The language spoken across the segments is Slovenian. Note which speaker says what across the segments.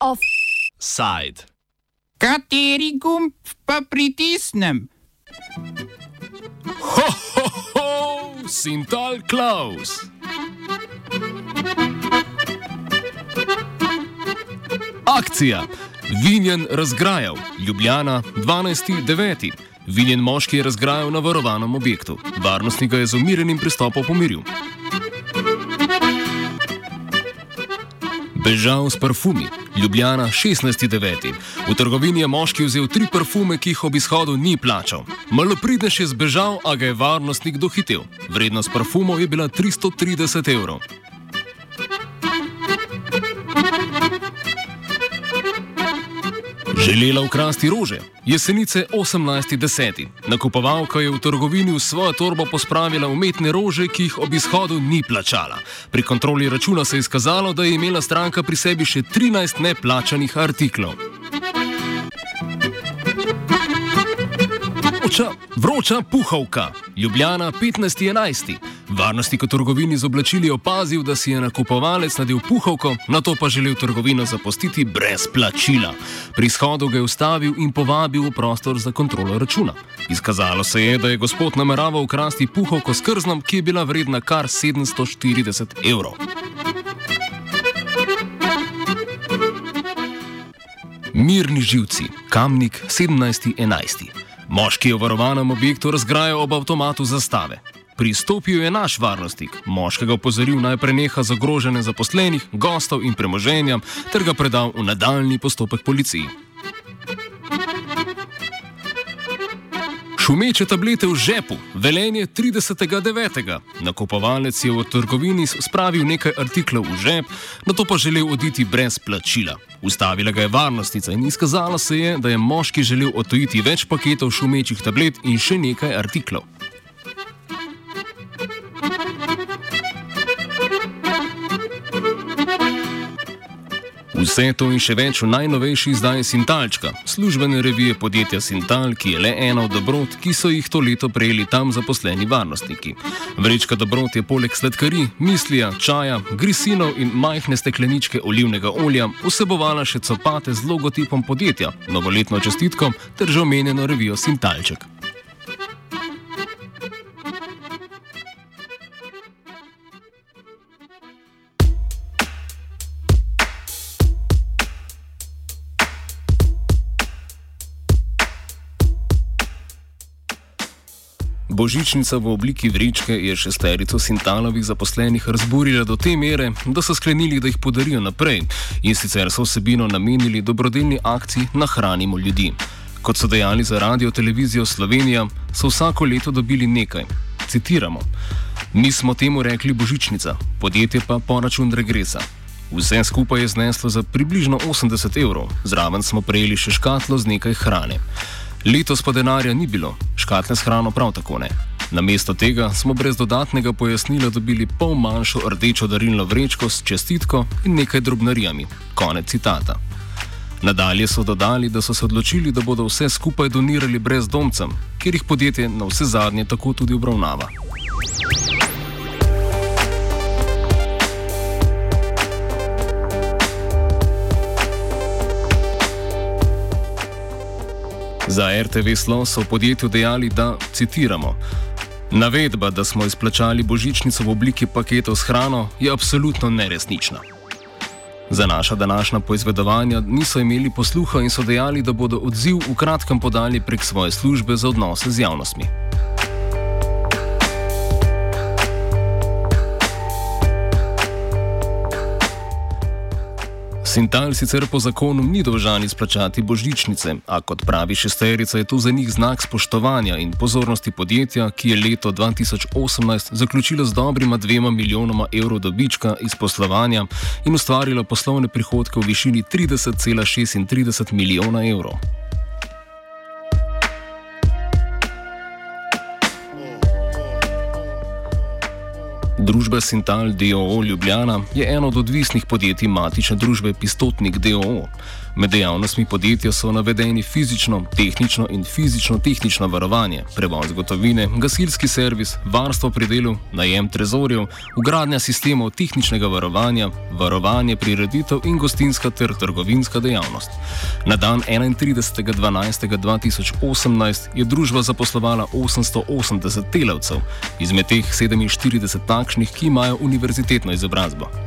Speaker 1: Offside.
Speaker 2: Kateri gumb pa pritisnem?
Speaker 1: Ho, ho, ho, Sintal Klaus. Akcija. Vinjen razgrajal, Ljubljana 12.9. Vinjen moški je razgrajal na varovanem objektu. Varnostnik ga je z umirenim pristopom pomiril. Bežal s parfumi, Ljubljana 16.9. V trgovini je moški vzel tri parfume, ki jih ob izhodu ni plačal. Malopridnež je zbežal, a ga je varnostnik dohitel. Vrednost parfumov je bila 330 evrov. Želela ukrasti rože. Jesenice 18.10. Nakupovalka je v trgovini v svojo torbo pospravila umetne rože, ki jih ob izhodu ni plačala. Pri kontroli računa se je izkazalo, da je imela stranka pri sebi še 13 neplačanih artiklov. Vroča, vroča puhovka, Ljubljana 15.11. Varnostnik v trgovini z oblačili opazil, da si je nakupovalec nadel puhovko, na to pa želel trgovino zapustiti brez plačila. Pri shodu ga je ustavil in povabil v prostor za kontrolo računa. Izkazalo se je, da je gospod nameraval ukrasti puhovko s krznom, ki je bila vredna kar 740 evrov. Mirni živci, kamnik 17.11. Moški je v varovanem objektu razgrajal ob avtomatu zastave. Pristopil je naš varnostnik, moškega opozoril naj preneha zagrožene zaposlenih, gostov in premoženja, ter ga predal v nadaljni postopek policiji. Šumeče tablete v žepu, velenje 30.9. Nakupovalec je v trgovini spravil nekaj artiklov v žep, na to pa želel oditi brez plačila. Ustavila ga je varnostnica in izkazalo se je, da je moški želel otojiti več paketov šumečih tablet in še nekaj artiklov. Vse to in še več v najnovejši izdaji Sintalčka, službene revije podjetja Sintal, ki je le ena od dobrot, ki so jih to leto prejeli tam zaposleni varnostniki. Vrečka dobrot je poleg sladkarij, mislija, čaja, grisinov in majhne stekleničke olivnega olja vsebovala še copate z logotipom podjetja, novoletno čestitko ter že omenjeno revijo Sintalček. Božičnica v obliki vrečke je šesterico Sintalovih zaposlenih razburila do te mere, da so sklenili, da jih podarijo naprej in sicer so vsebino namenili dobrodelni akciji Nahranimo ljudi. Kot so dejali za radio televizijo Slovenija, so vsako leto dobili nekaj. Citiramo: Mi smo temu rekli Božičnica, podjetje pa po račun regresa. Vse skupaj je zneslo za približno 80 evrov, zraven smo prejeli še škatlo z nekaj hrane. Letos pa denarja ni bilo, škatle s hrano prav tako ne. Namesto tega smo brez dodatnega pojasnila dobili pol manjšo rdečo darilno vrečko s čestitko in nekaj drobnarijami. Konec citata. Nadalje so dodali, da so se odločili, da bodo vse skupaj donirali brezdomcem, ker jih podjetje na vse zadnje tako tudi obravnava. Za RTV Slo so v podjetju dejali, da citiramo. Navedba, da smo izplačali božičnico v obliki paketov s hrano, je absolutno neresnična. Za naša današnja poizvedovanja niso imeli posluha in so dejali, da bodo odziv v kratkem podali prek svoje službe za odnose z javnostmi. Sintal sicer po zakonu ni dolžan izplačati božičnice, a kot pravi šesterica, je to za njih znak spoštovanja in pozornosti podjetja, ki je leto 2018 zaključilo z dobrima dvema milijonoma evrov dobička iz poslovanja in ustvarilo poslovne prihodke v višini 30,36 milijona evrov. Družba Sintal DOO Ljubljana je eno od odvisnih podjetij matične družbe Pistotnik DOO. Med dejavnostmi podjetja so navedeni fizično, tehnično in fizično-tehnično varovanje, prevoz gotovine, gasilski servis, varstvo pri delu, najem trezorjev, ugradnja sistemov tehničnega varovanja, varovanje prireditev in gostinska ter trgovinska dejavnost. Na dan 31.12.2018 je družba zaposlovala 880 delavcev, izmed teh 47 takšnih, ki imajo univerzitetno izobrazbo.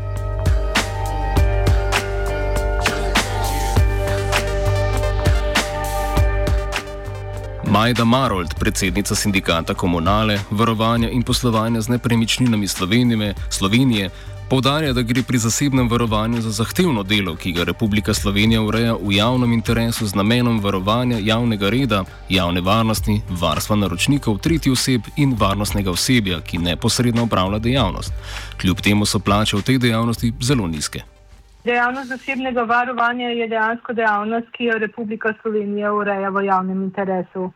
Speaker 1: Majda Marold, predsednica sindikata komunale, varovanja in poslovanja z nepremičninami Slovenije, Slovenije povdarja, da gre pri zasebnem varovanju za zahtevno delo, ki ga Republika Slovenija ureja v javnem interesu z namenom varovanja javnega reda, javne varnosti, varstva naročnikov, tretjih oseb in varnostnega osebja, ki neposredno upravlja dejavnost. Kljub temu so plače v tej dejavnosti zelo nizke.
Speaker 3: Dejavnost zasebnega varovanja je dejansko dejavnost, ki jo Republika Slovenija ureja v javnem interesu.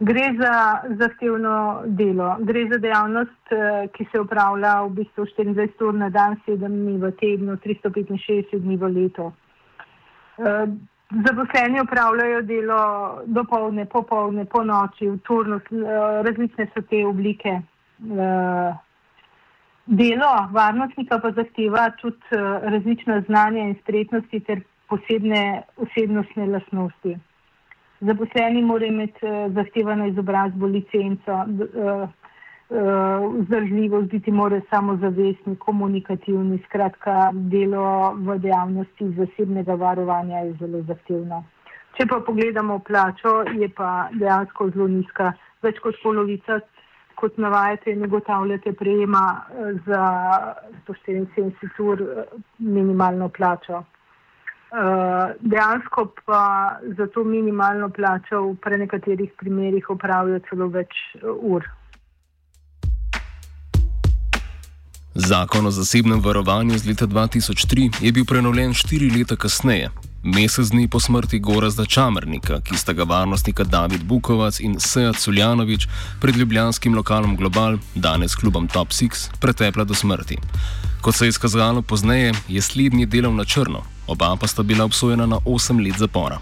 Speaker 3: Gre za zahtevno delo, gre za dejavnost, eh, ki se upravlja v bistvu 24 ur na dan, 7 dni v tednu, 365 dni v letu. Eh, zaposleni upravljajo delo dopolne, popolne, po noči, v turnus, eh, različne so te oblike. Delo varnostnika pa zahteva tudi različna znanja in spretnosti ter posebne osebnostne lasnosti. Zaposleni morajo imeti uh, zahtevano izobrazbo, licenco, uh, uh, vzdržljivost, biti morajo samozavestni, komunikativni. Skratka, delo v dejavnosti zasebnega varovanja je zelo zahtevno. Če pa pogledamo plačo, je pa dejansko zelo nizka. Več kot polovica, kot navajate in ugotavljate, prejema za 174 ur minimalno plačo. Eh, dejansko pa za to minimalno plačo v prenekaterih primerjih upravijo celo več eh, ur.
Speaker 1: Zakon o zasebnem varovanju iz leta 2003 je bil prenovljen štiri leta kasneje, mesec dni po smrti Gorazda Čamernika, ki sta ga varnostnika David Bukovac in Seja Culjanovič pred ljubljanskim lokalom Global, danes klubom Top Six, pretepla do smrti. Kot se je izkazalo pozneje, je slednji delal na črno, oba pa sta bila obsojena na 8 let zapora.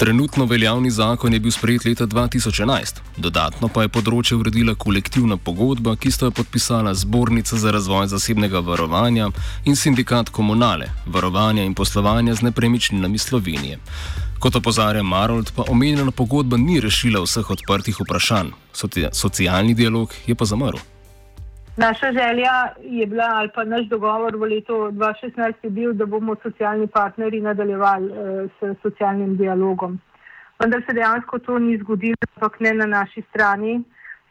Speaker 1: Trenutno veljavni zakon je bil sprejet leta 2011, dodatno pa je področje uredila kolektivna pogodba, ki sta jo podpisala Zbornica za razvoj zasebnega varovanja in sindikat komunale, varovanja in poslovanja z nepremičninami Slovenije. Kot opozarja Marold, pa omenjena pogodba ni rešila vseh odprtih vprašanj, socialni dialog je pa zamrl.
Speaker 3: Naša želja je bila, ali pa naš dogovor v letu 2016 je bil, da bomo socialni partneri nadaljevali eh, s socialnim dialogom. Vendar se dejansko to ni zgodilo, ampak ne na naši strani.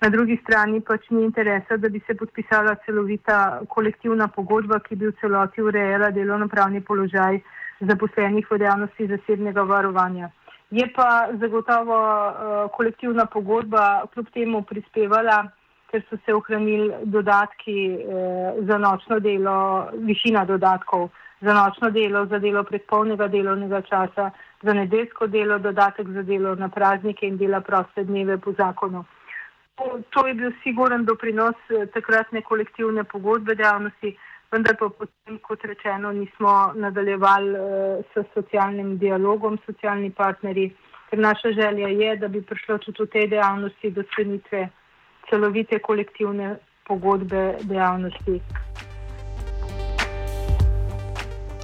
Speaker 3: Na drugi strani pač ni interesa, da bi se podpisala celovita kolektivna pogodba, ki bi v celoti urejala delovno-pravni položaj zaposlenih v dejavnosti zasebnega varovanja. Je pa zagotovo uh, kolektivna pogodba kljub temu prispevala ker so se ohranili dodatki eh, za nočno delo, višina dodatkov za nočno delo, za delo prek polnega delovnega časa, za nedeljsko delo, dodatek za delo na praznike in dela proste dneve po zakonu. To, to je bil siguren doprinos eh, takratne kolektivne pogodbe dejavnosti, vendar pa potem, kot rečeno, nismo nadaljevali eh, s socialnim dialogom, socialni partnerji, ker naša želja je, da bi prišlo tudi v tej dejavnosti do sklenitve celovite kolektivne pogodbe dejavnosti.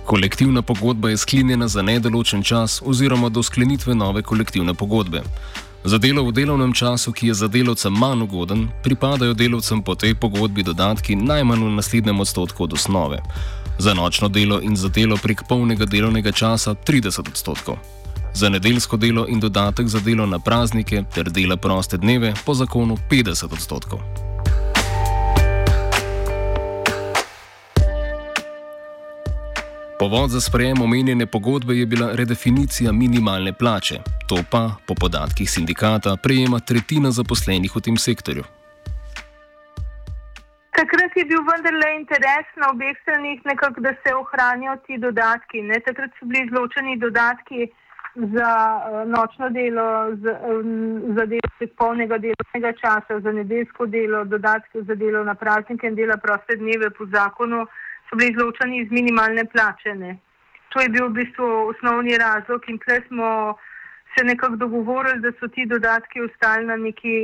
Speaker 1: Kolektivna pogodba je sklenjena za nedoločen čas oziroma do sklenitve nove kolektivne pogodbe. Za delo v delovnem času, ki je za delovca manj ugoden, pripadajo delovcem po tej pogodbi dodatki najmanj v naslednjem odstotku od osnove. Za nočno delo in za delo prek polnega delovnega časa 30 odstotkov za nedeljsko delo in dodatek za delo na praznike ter dela proste dneve po zakonu 50 odstotkov. Povod za sprejem omenjene pogodbe je bila redefinicija minimalne plače. To pa, po podatkih sindikata, prejema tretjina zaposlenih v tem sektorju.
Speaker 3: Takrat je bil vendarle interes na obeh stranih, nekako, da se ohranijo ti dodatki. Ne? Takrat so bili izločeni dodatki za uh, nočno delo, za, za delo prek polnega delovnega časa, za nedeljsko delo, dodatke za delo na praznike in dela proste dneve po zakonu so bili izločeni iz minimalne plačene. To je bil v bistvu osnovni razlog in tle smo se nekako dogovorili, da so ti dodatki ostali na neki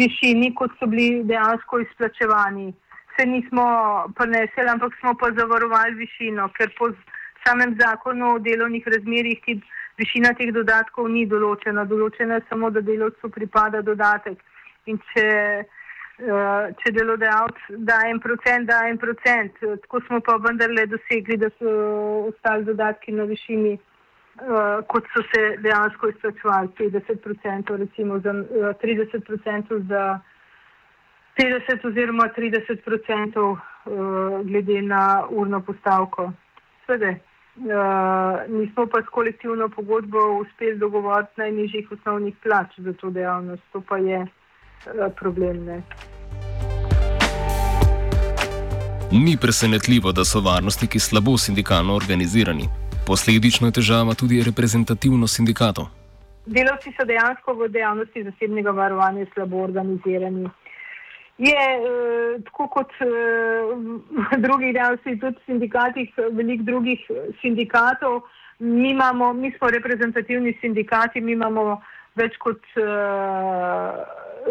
Speaker 3: višini, kot so bili dejansko izplačevani. Se nismo preneseli, ampak smo pa zavarovali višino, ker po samem zakonu o delovnih razmerjih ti višina teh dodatkov ni določena. Določena je samo, da delovcu pripada dodatek. In če, eh, če delodajalec da en procent, da en procent, tako smo pa vendarle dosegli, da so ostali dodatki na višini uh, kot so se dejansko izplačevali, 50% recimo za uh, eh, 30% za 50 oziroma 30% uh, glede na urno postavko. Svede, uh, nismo pa s kolektivno pogodbo uspeli dogovoriti najnižjih osnovnih plač za to dejavnost, to pa je uh, problem. Ne.
Speaker 1: Ni presenetljivo, da so varnostniki slabo sindikalno organizirani. Posledično je težava tudi reprezentativnost sindikatov.
Speaker 3: Delavci so dejansko v dejavnosti zasebnega varovanja slabo organizirani. Je eh, tako kot eh, v drugih dejavnostih, tudi v sindikatih, veliko drugih sindikatov. Mi, imamo, mi smo reprezentativni sindikati, mi imamo več kot eh,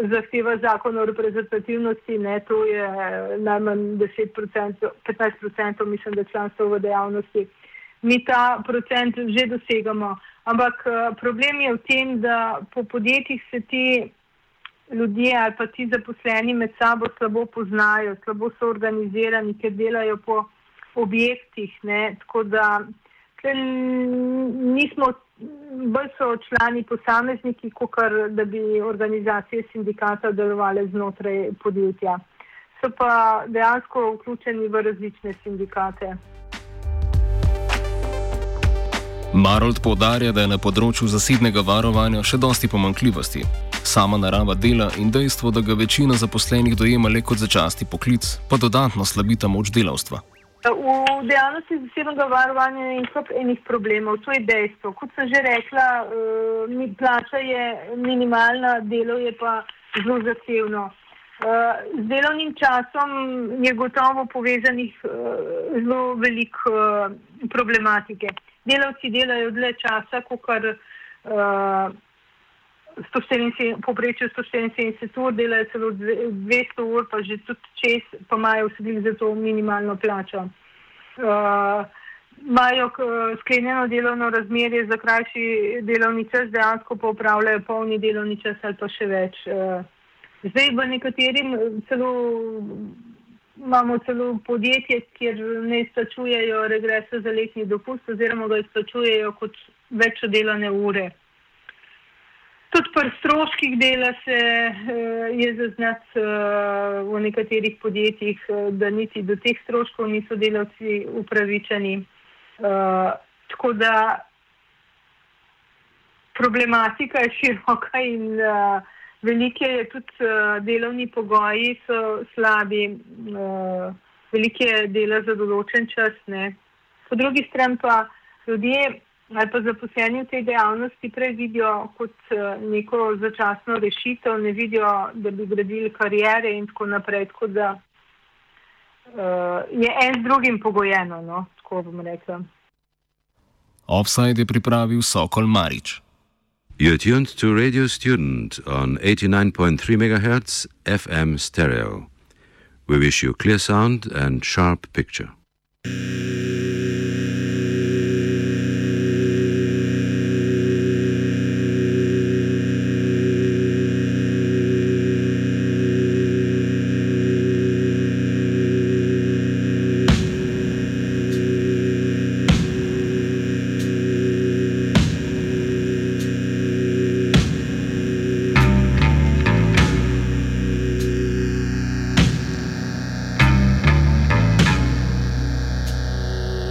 Speaker 3: zahteva zakon o reprezentativnosti, ne, to je najmanj 10%, 15% mislim, da članstvo v dejavnosti mi ta procent že dosegamo. Ampak eh, problem je v tem, da po podjetjih se ti ljudje ali pa ti zaposleni med sabo slabo poznajo, slabo so organizirani, ker delajo po objektih. Ne? Tako da nismo, bolj so člani posamezniki, kot da bi organizacije sindikata delovale znotraj podjetja. So pa dejansko vključeni v različne sindikate.
Speaker 1: Marold povdarja, da je na področju zasebnega varovanja še dosti pomankljivosti. Sama narava dela in dejstvo, da ga večina zaposlenih dojema le kot začasti poklic, pa dodatno slabita moč delavstva.
Speaker 3: V dejavnosti zasebnega varovanja je enih problemov, to je dejstvo. Kot sem že rekla, eh, plača je minimalna, delo je pa zelo zahtevno. Eh, z delovnim časom je gotovo povezanih eh, zelo veliko problematike delavci delajo dlje časa, kot kar poprečju 174 ur, delajo celo 200 ur, pa že tudi čez, pa imajo vsi za to minimalno plačo. Uh, Imajo uh, sklenjeno delovno razmerje za krajši delovni čas, dejansko pa upravljajo polni delovni čas ali pa še več. Uh, zdaj v nekaterim celo imamo celo podjetje, kjer ne izplačujejo regresa za letni dopust, oziroma ga izplačujejo kot več delane ure. Tudi pri stroških dela se uh, je zaznati uh, v nekaterih podjetjih, uh, da niti do teh stroškov niso delavci upravičeni. Tako da problematika je široka in Velike je tudi delovni pogoji, so slabi, velike dela za določen čas. Ne. Po drugi strani pa ljudje ali pa zaposleni v tej dejavnosti prej vidijo kot uh, neko začasno rešitev, ne vidijo, da bi gradili karijere in tako naprej. Tako da uh, je en z drugim pogojeno, no, tako bom rekla.
Speaker 1: Offside je pripravil Sokol Marič.
Speaker 4: You're tuned to Radio Student on 89.3 MHz FM stereo. We wish you clear sound and sharp picture.